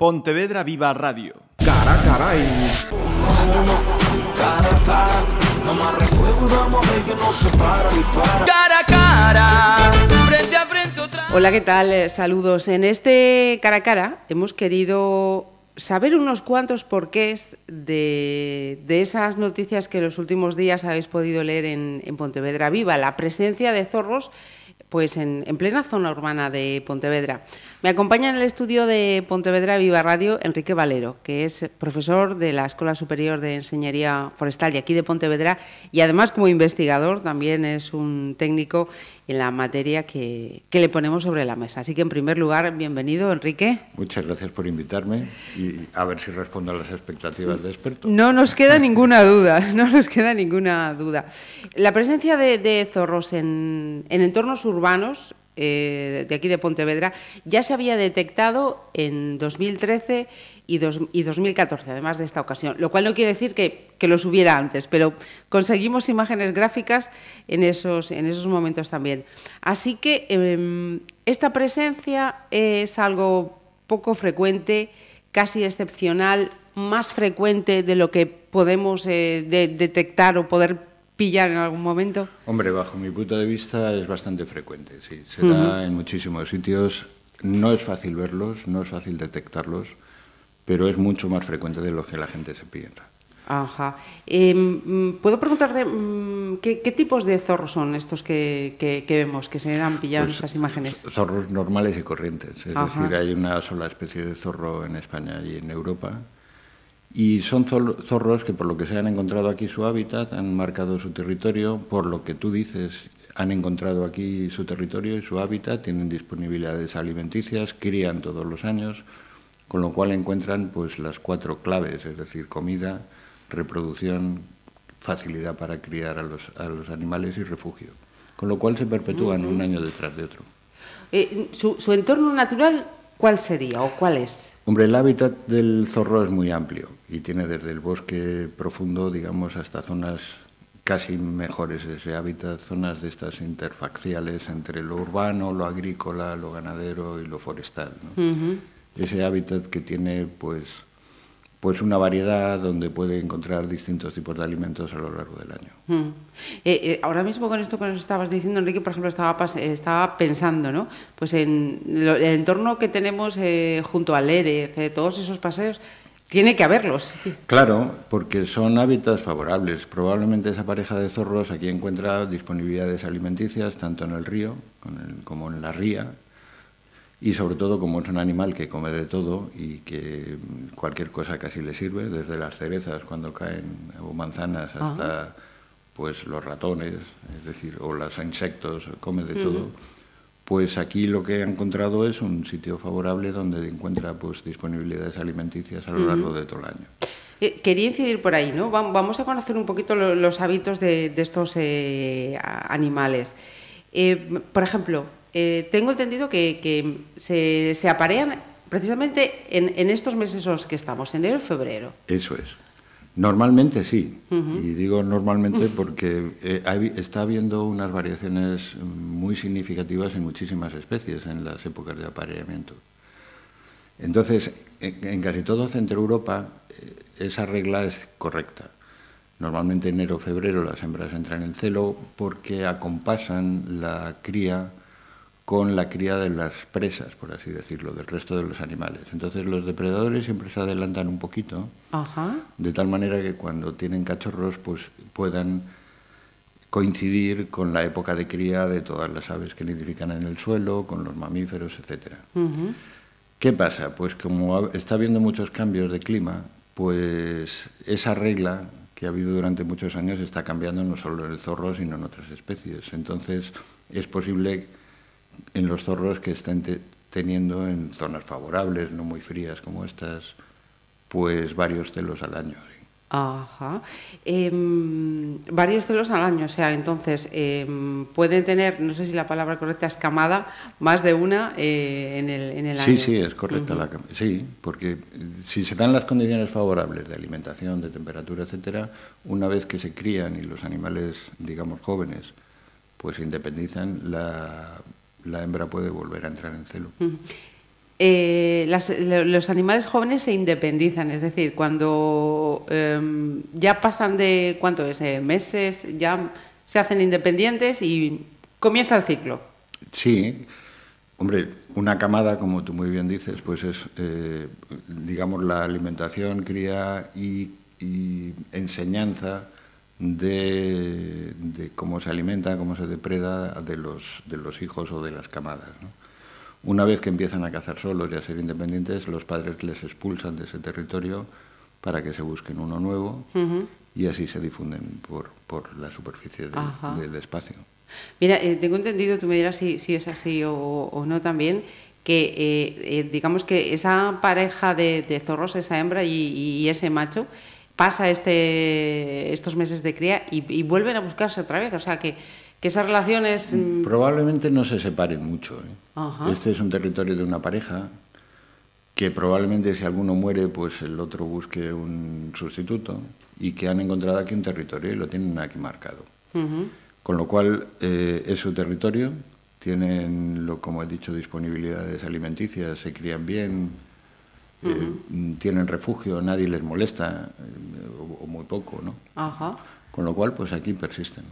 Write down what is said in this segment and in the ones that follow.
Pontevedra Viva Radio. Cara, caray. Cara a cara, frente a frente otra. Hola, ¿qué tal? Eh, Saludos. En este cara a cara hemos querido saber unos cuantos porqués de, de esas noticias que en los últimos días habéis podido leer en, en Pontevedra Viva, la presencia de zorros pues en, en plena zona urbana de Pontevedra. Me acompaña en el estudio de Pontevedra Viva Radio Enrique Valero, que es profesor de la Escuela Superior de Enseñería Forestal y aquí de Pontevedra y además como investigador también es un técnico en la materia que, que le ponemos sobre la mesa. Así que en primer lugar, bienvenido Enrique. Muchas gracias por invitarme y a ver si respondo a las expectativas de expertos. No nos queda ninguna duda, no nos queda ninguna duda. La presencia de, de zorros en, en entornos urbanos eh, de aquí de Pontevedra ya se había detectado en 2013 y, dos, y 2014, además de esta ocasión, lo cual no quiere decir que, que, los hubiera antes, pero conseguimos imágenes gráficas en esos, en esos momentos también. Así que eh, esta presencia es algo poco frecuente, casi excepcional, más frecuente de lo que podemos eh, de, detectar o poder pillar en algún momento? Hombre, bajo mi punto de vista es bastante frecuente, sí. Se da uh -huh. en muchísimos sitios. No es fácil verlos, no es fácil detectarlos, pero es mucho más frecuente de lo que la gente se piensa. Ajá. Eh, ¿Puedo preguntarte ¿qué, qué, tipos de zorros son estos que, que, que vemos, que se han pillado pues, en estas imágenes? Zorros normales y corrientes. Es Ajá. decir, hay una sola especie de zorro en España y en Europa. Y son zorros que por lo que se han encontrado aquí su hábitat, han marcado su territorio, por lo que tú dices, han encontrado aquí su territorio y su hábitat, tienen disponibilidades alimenticias, crían todos los años, con lo cual encuentran pues las cuatro claves, es decir, comida, reproducción, facilidad para criar a los, a los animales y refugio. Con lo cual se perpetúan uh -huh. un año detrás de otro. Eh, su, ¿Su entorno natural cuál sería o cuál es? Hombre, el hábitat del zorro es muy amplio y tiene desde el bosque profundo, digamos, hasta zonas casi mejores de ese hábitat, zonas de estas interfaciales entre lo urbano, lo agrícola, lo ganadero y lo forestal. ¿no? Uh -huh. Ese hábitat que tiene, pues, pues una variedad donde puede encontrar distintos tipos de alimentos a lo largo del año. Mm. Eh, eh, ahora mismo con esto que nos estabas diciendo, Enrique, por ejemplo, estaba, estaba pensando, ¿no? Pues en lo, el entorno que tenemos eh, junto al ERE, eh, todos esos paseos, tiene que haberlos. Claro, porque son hábitats favorables. Probablemente esa pareja de zorros aquí encuentra disponibilidades alimenticias tanto en el río como en la ría, y sobre todo como es un animal que come de todo y que cualquier cosa casi le sirve, desde las cerezas cuando caen o manzanas hasta Ajá. pues los ratones, es decir, o los insectos, come de uh -huh. todo. Pues aquí lo que ha encontrado es un sitio favorable donde encuentra pues disponibilidades alimenticias a lo largo uh -huh. de todo el año. Eh, quería incidir por ahí, ¿no? Vamos a conocer un poquito los hábitos de, de estos eh, animales. Eh, por ejemplo, eh, tengo entendido que, que se, se, aparean precisamente en, en, estos meses en los que estamos, enero y febrero. Eso es. Normalmente sí, uh -huh. y digo normalmente porque eh, hay, está habiendo unas variaciones muy significativas en muchísimas especies en las épocas de apareamiento. Entonces, en, en casi todo Centro Europa eh, esa regla es correcta. Normalmente enero febrero las hembras entran en celo porque acompasan la cría con la cría de las presas, por así decirlo, del resto de los animales. Entonces los depredadores siempre se adelantan un poquito, Ajá. de tal manera que cuando tienen cachorros pues puedan coincidir con la época de cría de todas las aves que nidifican en el suelo, con los mamíferos, etc. Uh -huh. ¿Qué pasa? Pues como está habiendo muchos cambios de clima, pues esa regla que ha habido durante muchos años está cambiando no solo en el zorro, sino en otras especies. Entonces es posible en los zorros que estén te teniendo en zonas favorables, no muy frías como estas, pues varios celos al año. ¿sí? Ajá. Eh, varios celos al año, o sea, entonces eh, pueden tener, no sé si la palabra correcta es camada, más de una eh, en, el, en el sí, año. Sí, sí, es correcta uh -huh. la Sí, porque si se dan las condiciones favorables de alimentación, de temperatura, etcétera, una vez que se crían y los animales, digamos, jóvenes, pues independizan, la la hembra puede volver a entrar en celo. eh, las- los animales jóvenes se independizan, es decir, cuando em, ya pasan de, ¿cuánto es? Eh, meses, ya se hacen independientes y comienza el ciclo. Sí, hombre, una camada, como tú muy bien dices, pues es, eh, digamos, la alimentación, cría y, y enseñanza de, de cómo se alimenta, cómo se depreda de los, de los hijos o de las camadas. ¿no? Una vez que empiezan a cazar solos y a ser independientes, los padres les expulsan de ese territorio para que se busquen uno nuevo y así se difunden por, por la superficie de- del espacio. Mira, eh, tengo entendido, tú me dirás si, si es así o, o no también, que eh, eh, digamos que esa pareja de, de zorros, esa hembra y, y ese macho, pasa este, estos meses de cría y, y vuelven a buscarse otra vez. O sea, que, que esas relaciones... mm, Probablemente no se separen mucho. ¿eh? Ajá. Este es un territorio de una pareja que probablemente si alguno muere, pues el otro busque un sustituto y que han encontrado aquí un territorio y lo tienen aquí marcado. Con lo cual eh, es su territorio, tienen, lo, como he dicho, disponibilidades alimenticias, se crían bien, eh, tienen refugio, nadie les molesta, eh, o, o muy poco, ¿no? Ajá. Con lo cual, pues aquí persisten.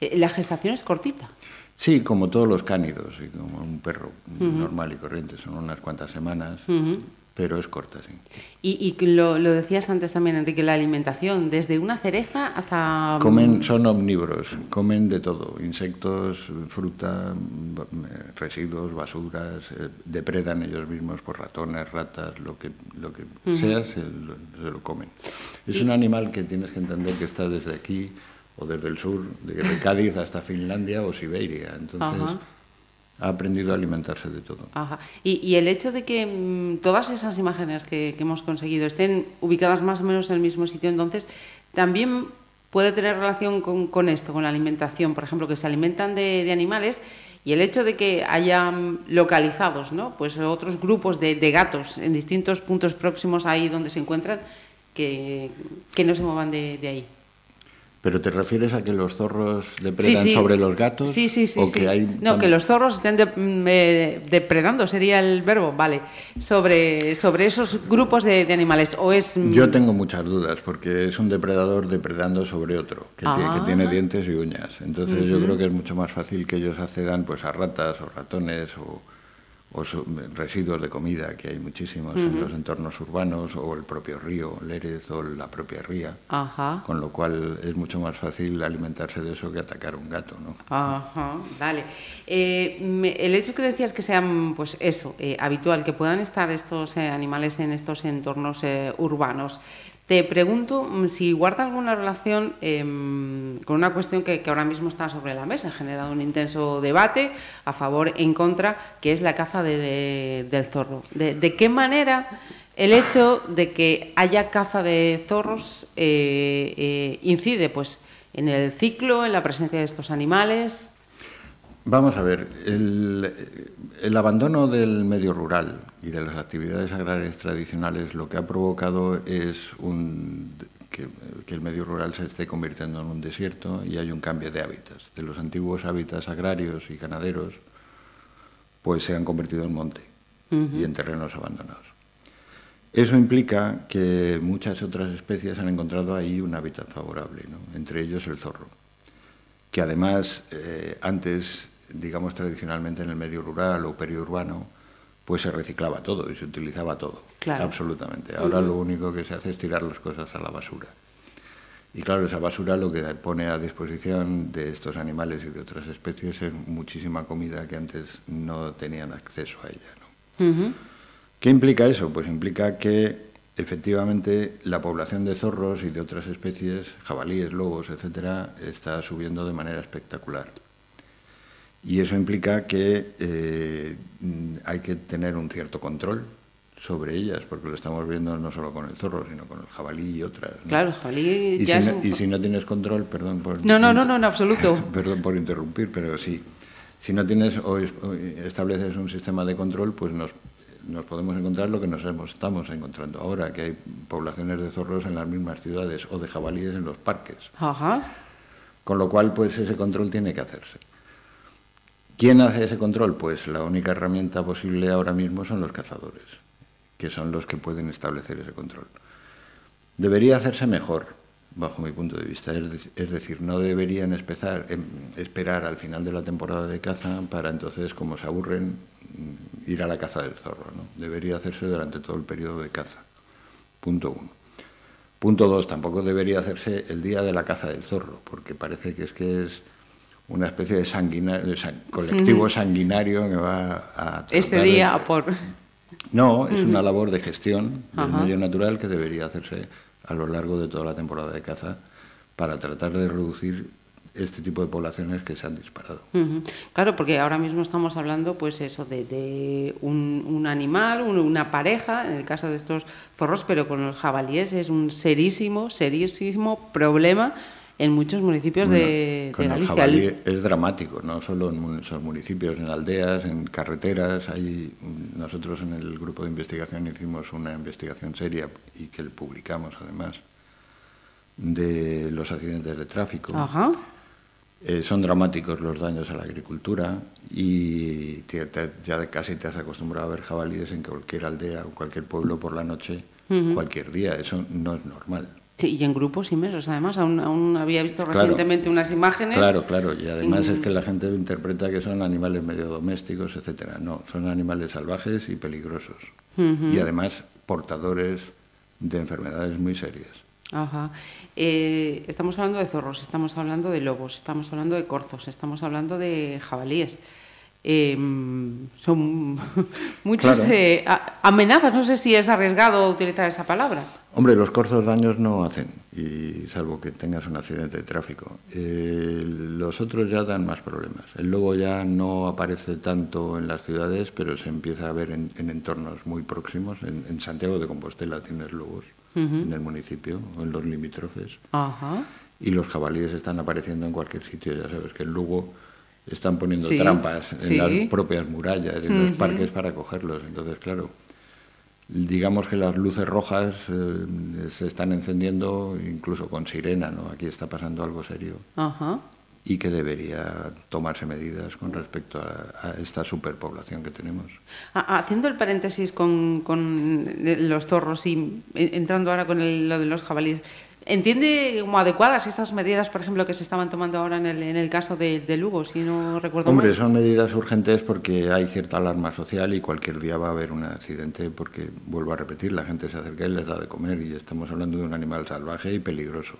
Eh, La gestación es cortita. Sí, como todos los cánidos, como un perro normal y corriente, son unas cuantas semanas. Pero es corta, sí. Y, y lo, lo decías antes también, Enrique, la alimentación, desde una cereza hasta... Comen, son omnívoros, comen de todo, insectos, fruta, residuos, basuras, eh, depredan ellos mismos por ratones, ratas, lo que, lo que sea, se lo, se lo comen. Es un animal que tienes que entender que está desde aquí o desde el sur, desde Cádiz hasta Finlandia o Siberia, entonces Ajá. Ha aprendido a alimentarse de todo. Ajá. Y, y el hecho de que mm, todas esas imágenes que, hemos conseguido estén ubicadas más o menos en el mismo sitio, entonces, también puede tener relación con, con esto, con la alimentación, por ejemplo, que se alimentan de, animales y el hecho de que hayan localizados, ¿no? Pues otros grupos de, de gatos en distintos puntos próximos ahí donde se encuentran que, que no se muevan de, de ahí. ¿Pero te refieres a que los zorros depredan sobre los gatos? Sí, sí, sí. ¿O sí. que hay No, que los zorros estén de- mm, eh, depredando, sería el verbo, vale. Sobre, sobre esos grupos de, de animales. O es. mm, Yo tengo muchas dudas, porque es un depredador depredando sobre otro, que, tie- Ah. que tiene dientes y uñas. Entonces yo creo que es mucho más fácil que ellos accedan pues, a ratas o ratones o, o residuos de comida, que hay muchísimos en los entornos urbanos, o el propio río, Lérez, o la propia ría. Ajá. Con lo cual es mucho más fácil alimentarse de eso que atacar a un gato, ¿no? Ajá, dale. Eh, me- el hecho que decías que sean, pues eso, eh, habitual, que puedan estar estos eh, animales en estos entornos eh, urbanos, te pregunto mm, si guarda alguna relación em, con una cuestión que, ahora mismo está sobre la mesa, ha generado un intenso debate a favor en contra, que es la caza de- de- del zorro. De, de qué manera el hecho de que haya caza de zorros eh, eh, incide pues, en el ciclo, en la presencia de estos animales? Vamos a ver, el, el abandono del medio rural y de las actividades agrarias tradicionales lo que ha provocado es un, que, que el medio rural se esté convirtiendo en un desierto y hay un cambio de hábitats. De los antiguos hábitats agrarios y ganaderos, pues se han convertido en monte y en terrenos abandonados. Eso implica que muchas otras especies han encontrado ahí un hábitat favorable, ¿no? entre ellos el zorro que además eh, antes, digamos tradicionalmente en el medio rural o periurbano, pues se reciclaba todo y se utilizaba todo, Claro. absolutamente. Ahora lo único que se hace es tirar las cosas a la basura. Y claro, esa basura lo que pone a disposición de estos animales y de otras especies es muchísima comida que antes no tenían acceso a ella. ¿Qué implica eso? Pues implica que efectivamente la población de zorros y de otras especies, jabalíes, lobos, etcétera, está subiendo de manera espectacular. Y eso implica que eh, hay que tener un cierto control sobre ellas, porque lo estamos viendo no solo con el zorro, sino con el jabalí y otras. ¿no? Claro, el jabalí Y, ya si es no, un- y si no tienes control, perdón por... No, no, no, no, en absoluto. Perdón por interrumpir, pero sí. Si no tienes o, es- o estableces un sistema de control, pues nos, nos podemos encontrar lo que nos hemos- estamos encontrando ahora, que hay poblaciones de zorros en las mismas ciudades o de jabalíes en los parques. Ajá. Con lo cual, pues ese control tiene que hacerse. ¿Quién hace ese control? Pues la única herramienta posible ahora mismo son los cazadores, que son los que pueden establecer ese control. Debería hacerse mejor, bajo mi punto de vista. Es, decir, no deberían em, esperar al final de la temporada de caza para entonces, como se aburren, mm, ir a la caza del zorro. Debería hacerse durante todo el periodo de caza. Punto uno. Punto dos, tampoco debería hacerse el día de la caza del zorro, porque parece que es que es una especie de, sanguinario, colectivo sanguinario que va a... Ese día por... No, es una labor de gestión del medio natural que debería hacerse a lo largo de toda la temporada de caza para tratar de reducir este tipo de poblaciones que se han disparado. Claro, porque ahora mismo estamos hablando, pues eso, de, un, animal, una pareja, en el caso de estos zorros, pero con los jabalíes es un serísimo, serísimo problema en muchos municipios de, con Galicia. El jabalí es dramático, no solo en esos municipios, en aldeas, en carreteras. Hay, nosotros en el grupo de investigación hicimos una investigación seria y que publicamos además de los accidentes de tráfico. Eh, son dramáticos los daños a la agricultura y ya casi te has acostumbrado a ver jabalíes en cualquier aldea o cualquier pueblo por la noche, cualquier día. Eso no es normal. Sí, y en grupos inmensos, además, aún, había visto recientemente unas imágenes. Claro, claro, y además es que la gente interpreta que son animales medio domésticos, etcétera. No, son animales salvajes y peligrosos. Y además portadores de enfermedades muy serias. Ajá. Eh, estamos hablando de zorros, estamos hablando de lobos, estamos hablando de corzos, estamos hablando de jabalíes. Em, son muchas eh, amenazas, no sé si es arriesgado utilizar esa palabra. Hombre, los corzos daños no hacen, y salvo que tengas un accidente de tráfico. Eh, los otros ya dan más problemas. El lobo ya no aparece tanto en las ciudades, pero se empieza a ver en, entornos muy próximos. En, Santiago de Compostela tienes lobos, en el municipio, o en los limítrofes. Y los jabalíes están apareciendo en cualquier sitio. Ya sabes que en Lugo están poniendo trampas en las propias murallas, en los parques para cogerlos. Entonces, claro digamos que las luces rojas eh, se están encendiendo incluso con sirena, ¿no? Aquí está pasando algo serio. Y que debería tomarse medidas con respecto a, esta superpoblación que tenemos. Haciendo el paréntesis con, con los zorros y entrando ahora con lo de los jabalíes, ¿Entiende como adecuadas estas medidas, por ejemplo, que se estaban tomando ahora en el, en el caso de, Lugo, si no recuerdo Hombre, son medidas urgentes porque hay cierta alarma social y cualquier día va a haber un accidente porque, vuelvo a repetir, la gente se acerca y les da de comer y estamos hablando de un animal salvaje y peligroso.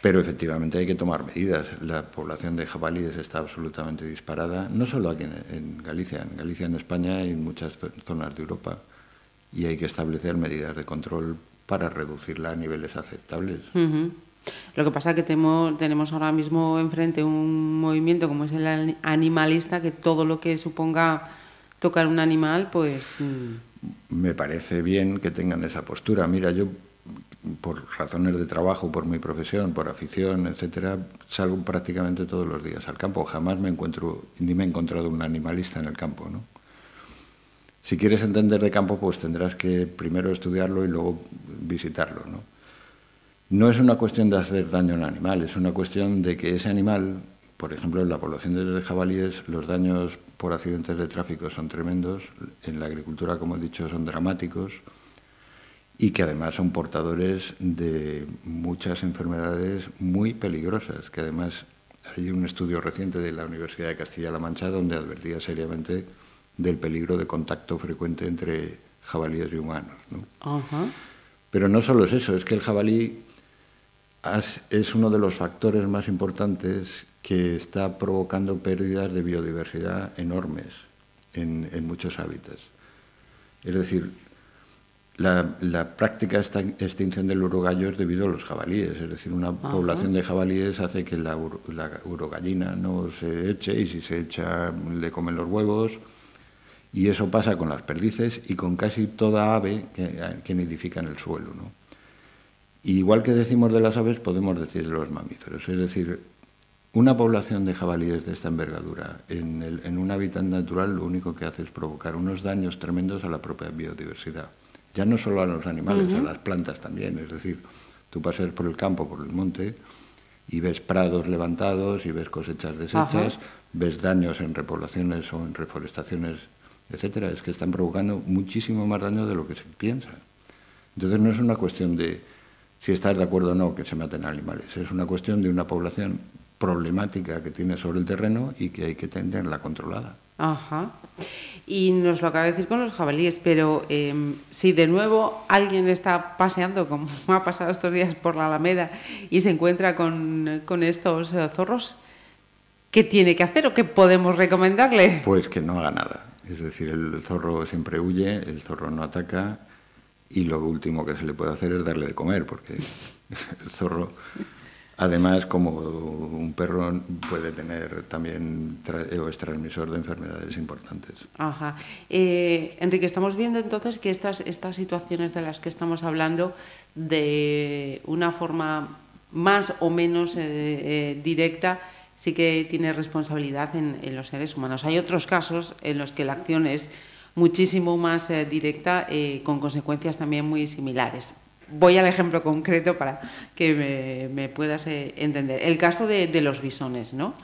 Pero efectivamente hay que tomar medidas. La población de jabalíes está absolutamente disparada, no solo aquí en Galicia, en Galicia, en España y en muchas zonas de Europa. Y hay que establecer medidas de control para reducirla a niveles aceptables. Lo que pasa es que tenemos, ahora mismo enfrente un movimiento como es el animalista, que todo lo que suponga tocar un animal, pues... Mm. Me parece bien que tengan esa postura. Mira, yo por razones de trabajo, por mi profesión, por afición, etcétera, salgo prácticamente todos los días al campo. Jamás me encuentro, ni me he encontrado un animalista en el campo, ¿no? Si quieres entender de campo, pues tendrás que primero estudiarlo y luego visitarlo. ¿no? no es una cuestión de hacer daño a un animal, es una cuestión de que ese animal, por ejemplo, en la población de jabalíes, los daños por accidentes de tráfico son tremendos, en la agricultura, como he dicho, son dramáticos y que además son portadores de muchas enfermedades muy peligrosas, que además hay un estudio reciente de la Universidad de Castilla-La Mancha donde advertía seriamente del peligro de contacto frecuente entre jabalíes y humanos. Pero no solo es eso, es que el jabalí es uno de los factores más importantes que está provocando pérdidas de biodiversidad enormes en, muchos hábitats. Es decir, la, práctica esta extinción del urogallo es debido a los jabalíes, es decir, una población de jabalíes hace que la, la urogallina no se eche y si se echa le comen los huevos y eso pasa con las perdices y con casi toda ave que, nidifica en el suelo. ¿no? igual que decimos de las aves, podemos decir de los mamíferos. Es decir, una población de jabalíes de esta envergadura en, un hábitat natural lo único que hace es provocar unos daños tremendos a la propia biodiversidad. Ya no solo a los animales, a las plantas también. Es decir, tú paseas por el campo, por el monte, y ves prados levantados y ves cosechas deshechas, Ajá. ves daños en repoblaciones o en reforestaciones, etcétera. Es que están provocando muchísimo más daño de lo que se piensa. Entonces no es una cuestión de si estás de acuerdo o no que se maten animales, es una cuestión de una población problemática que tiene sobre el terreno y que hay que tenerla controlada. Ajá. Y nos lo acaba de decir con los jabalíes, pero eh, si de nuevo alguien está paseando, como ha pasado estos días por la Alameda, y se encuentra con, con estos eh, zorros, ¿qué tiene que hacer o qué podemos recomendarle? Pues que no haga nada. Es decir, el zorro siempre huye, el zorro no ataca y lo último que se le puede hacer es darle de comer, porque el zorro, además, como un perro, puede tener también o es transmisor de enfermedades importantes. Ajá. Eh, Enrique, estamos viendo entonces que estas, estas situaciones de las que estamos hablando, de una forma más o menos eh, eh, directa, sí que tiene responsabilidad en, en los seres humanos. Hay otros casos en los que la acción es muchísimo más eh, directa, eh, con consecuencias también muy similares. Voy al ejemplo concreto para que me, puedas eh, entender. El caso de, los bisones, ¿no?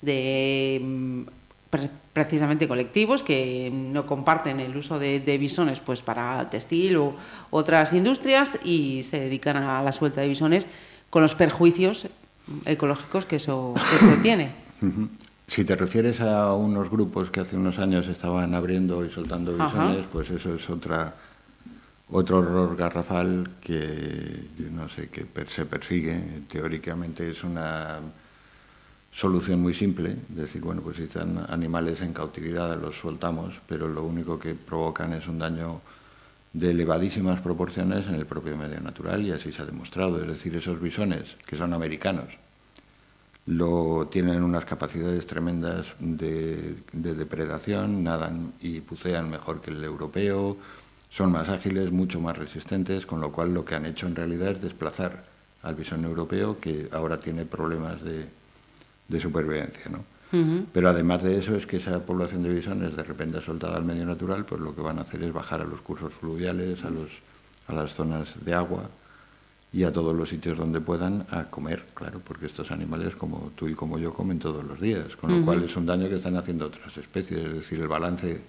De mm, pre- precisamente colectivos que no comparten el uso de, de bisones pues para textil u otras industrias y se dedican a la suelta de bisones con los perjuicios ecológicos que eso, que eso tiene. Si te refieres a unos grupos que hace unos años estaban abriendo y soltando Ajá. visiones, pues eso es otra otro error garrafal que yo no sé que per- se persigue. Teóricamente es una solución muy simple, decir, bueno, pues si están animales en cautividad los soltamos, pero lo único que provocan es un daño de elevadísimas proporciones en el propio medio natural y así se ha demostrado. Es decir, esos bisones, que son americanos, lo, tienen unas capacidades tremendas de, de depredación, nadan y bucean mejor que el europeo, son más ágiles, mucho más resistentes, con lo cual lo que han hecho en realidad es desplazar al bisón europeo, que ahora tiene problemas de, de supervivencia. ¿no? Pero además de eso es que esa población de bisones de repente soltada al medio natural, pues lo que van a hacer es bajar a los cursos fluviales, a, los, a las zonas de agua y a todos los sitios donde puedan a comer, claro, porque estos animales como tú y como yo comen todos los días, con lo cual es un daño que están haciendo otras especies, es decir, el balance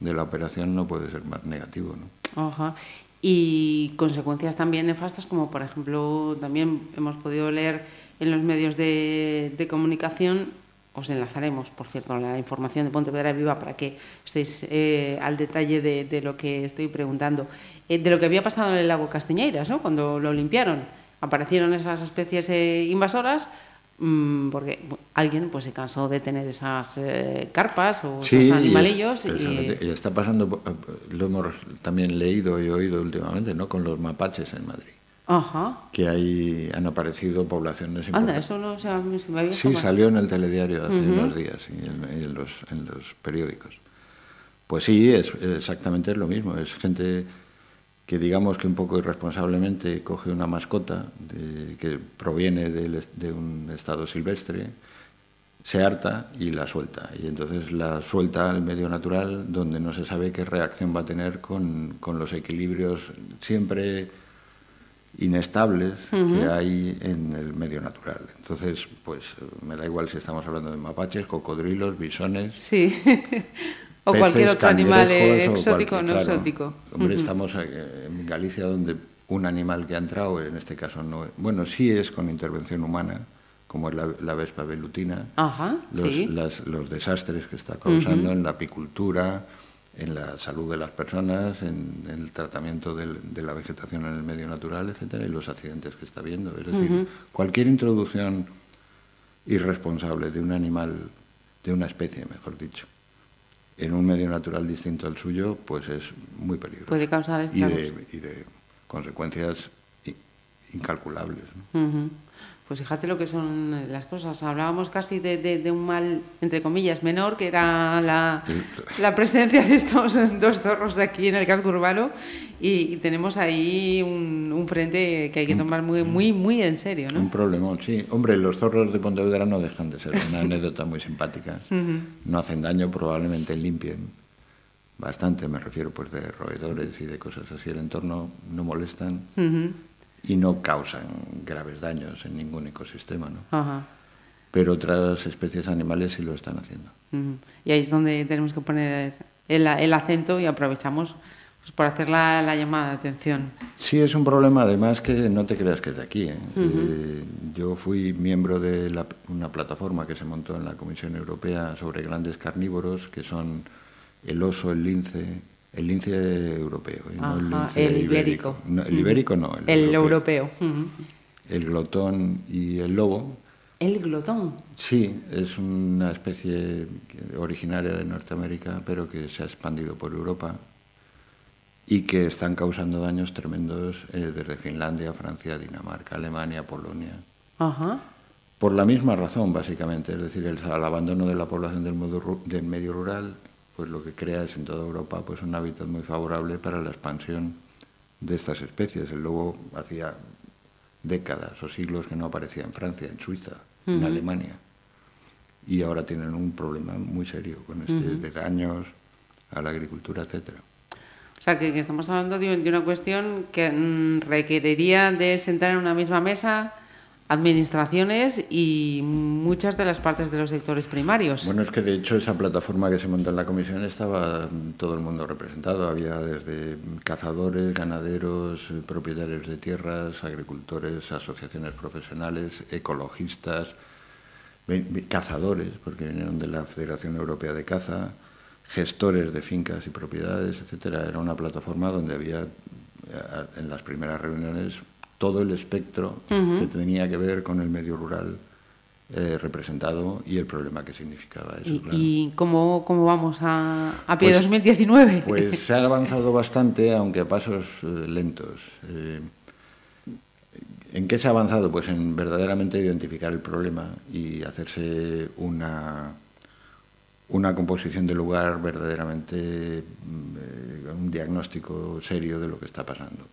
de la operación no puede ser más negativo. ¿no? Ajá. Y consecuencias también nefastas, como por ejemplo, también hemos podido leer en los medios de, de comunicación, os enlazaremos, por cierto, la información de Pontevedra Viva para que estéis eh, al detalle de, de lo que estoy preguntando, eh, de lo que había pasado en el lago Castiñeiras, ¿no? cuando lo limpiaron. Aparecieron esas especies eh, invasoras mm, porque alguien pues se cansó de tener esas eh, carpas o Sí, esos y animalillos es- y, precisamente, y está pasando, eh, lo hemos también leído y oído últimamente, ¿no? con los mapaches en Madrid. Ajá. que hay, han aparecido poblaciones Anda, eso no se, me- se me había Sí, salió en el telediario hace unos días y en, y en los, en los periódicos. Pues sí, es exactamente es lo mismo. Es gente que digamos que un poco irresponsablemente coge una mascota de- que proviene es- de un estado silvestre, se harta y la suelta. Y entonces la suelta al medio natural donde no se sabe qué reacción va a tener con, con los equilibrios siempre inestables que hay en el medio natural. Entonces, pues me da igual si estamos hablando de mapaches, cocodrilos, bisones, Sí. o peces, cualquier otro animal exótico o no claro. exótico. Hombre, estamos eh, en Galicia donde un animal que ha entrado, en este caso no, bueno, sí es con intervención humana, como es la, la vespa velutina, Ajá, los, sí. las- los desastres que está causando en la apicultura, en la salud de las personas, en, en el tratamiento del- de la vegetación en el medio natural, etcétera, y los accidentes que está habiendo. Es decir, cualquier introducción irresponsable de un animal, de una especie, mejor dicho, en un medio natural distinto al suyo, pues es muy peligroso. Puede causar y estragos. de, y de consecuencias incalculables. Pues fíjate lo que son las cosas. Hablábamos casi de, de- de un mal, entre comillas, menor, que era la, la presencia de estos dos zorros aquí en el casco urbano. Y, y tenemos ahí un, un frente que hay que tomar muy, muy, muy en serio, Un ¿no? problemón, sí. Hombre, los zorros de Pontevedra no dejan de ser una anécdota muy simpática. No hacen daño, probablemente limpien bastante, me refiero pues de roedores y de cosas así. El entorno no molestan Ujú. Y no causan graves daños en ningún ecosistema, ¿no? Ajá. Pero otras especies animales sí lo están haciendo. Y ahí es donde tenemos que poner el, el acento y aprovechamos pues, por hacer la, la llamada de atención. Sí, es un problema además que no te creas que es de aquí. ¿eh? Eh, yo fui miembro de la- una plataforma que se montó en la Comisión Europea sobre grandes carnívoros, que son el oso, el lince, el lince europeo, no el lince el ibérico. No, el ibérico no, el, El europeo. El glotón y el lobo. El glotón. Sí, es una especie originaria de Norteamérica, pero que se ha expandido por Europa y que están causando daños tremendos eh, desde Finlandia, Francia, Dinamarca, Alemania, Polonia. Ajá. Por la misma razón, básicamente, es decir, el, al abandono de la población del, modo del medio rural, pues lo que crea es en toda Europa pues un hábitat muy favorable para la expansión de estas especies. El lobo hacía décadas o siglos que no aparecía en Francia, en Suiza, en Alemania. Y ahora tienen un problema muy serio con este de daños a la agricultura, etcétera. O sea, que, que estamos hablando de, de una cuestión que mm, requeriría de sentar en una misma mesa administraciones y muchas de las partes de los sectores primarios. Bueno, es que de hecho esa plataforma que se montó en la comisión estaba todo el mundo representado. Había desde cazadores, ganaderos, propietarios de tierras, agricultores, asociaciones profesionales, ecologistas, cazadores, porque vinieron de la Federación Europea de Caza, gestores de fincas y propiedades, etcétera. Era una plataforma donde había en las primeras reuniones todo el espectro que tenía que ver con el medio rural eh, representado y el problema que significaba eso. ¿Y, claro. y cómo, cómo vamos a, a pie Pues- 2019? Pues se ha avanzado bastante, aunque a pasos eh, lentos. Eh, ¿En qué se ha avanzado? Pues en verdaderamente identificar el problema y hacerse una, una composición del lugar verdaderamente, mm, un diagnóstico serio de lo que está pasando.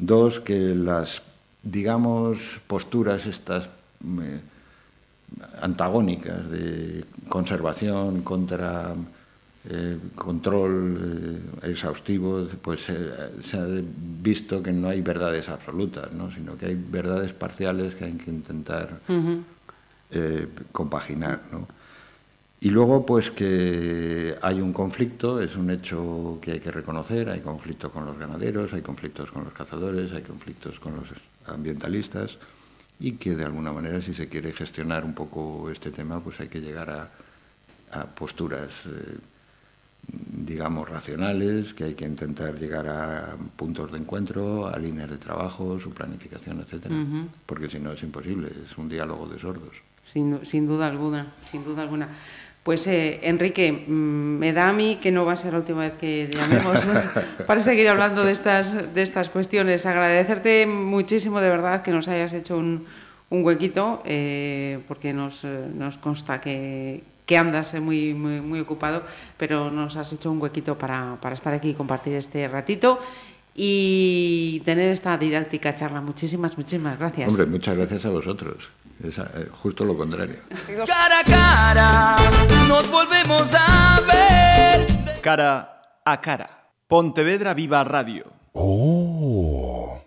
Dos, que las, digamos, posturas estas mm, eh, antagónicas de conservación contra eh, control eh, exhaustivo, pues se ha visto que no hay verdades absolutas, ¿no? sino que hay verdades parciales que hay que intentar compaginar. ¿no? Y luego, pues que hay un conflicto, es un hecho que hay que reconocer, hay conflicto con los ganaderos, hay conflictos con los cazadores, hay conflictos con los ambientalistas, y que de alguna manera, si se quiere gestionar un poco este tema, pues hay que llegar a, a posturas, eh, digamos, racionales, que hay que intentar llegar a puntos de encuentro, a líneas de trabajo, su planificación, etcétera, porque si no es imposible, es un diálogo de sordos. Sin, sin duda alguna, sin duda alguna. Pues eh, Enrique, mm, me da a mí que no va a ser la última vez que llamemos para seguir hablando de estas, de estas cuestiones. Agradecerte muchísimo de verdad que nos hayas hecho un, un huequito, eh, porque nos, eh, nos consta que, que andas eh, muy, muy, muy ocupado, pero nos has hecho un huequito para, para estar aquí y compartir este ratito y tener esta didáctica charla. Muchísimas, muchísimas gracias. Hombre, muchas gracias a vosotros. Es eh, justo lo contrario. Cara a cara, nos volvemos a ver. Cara a cara. Pontevedra Viva Radio. Oh.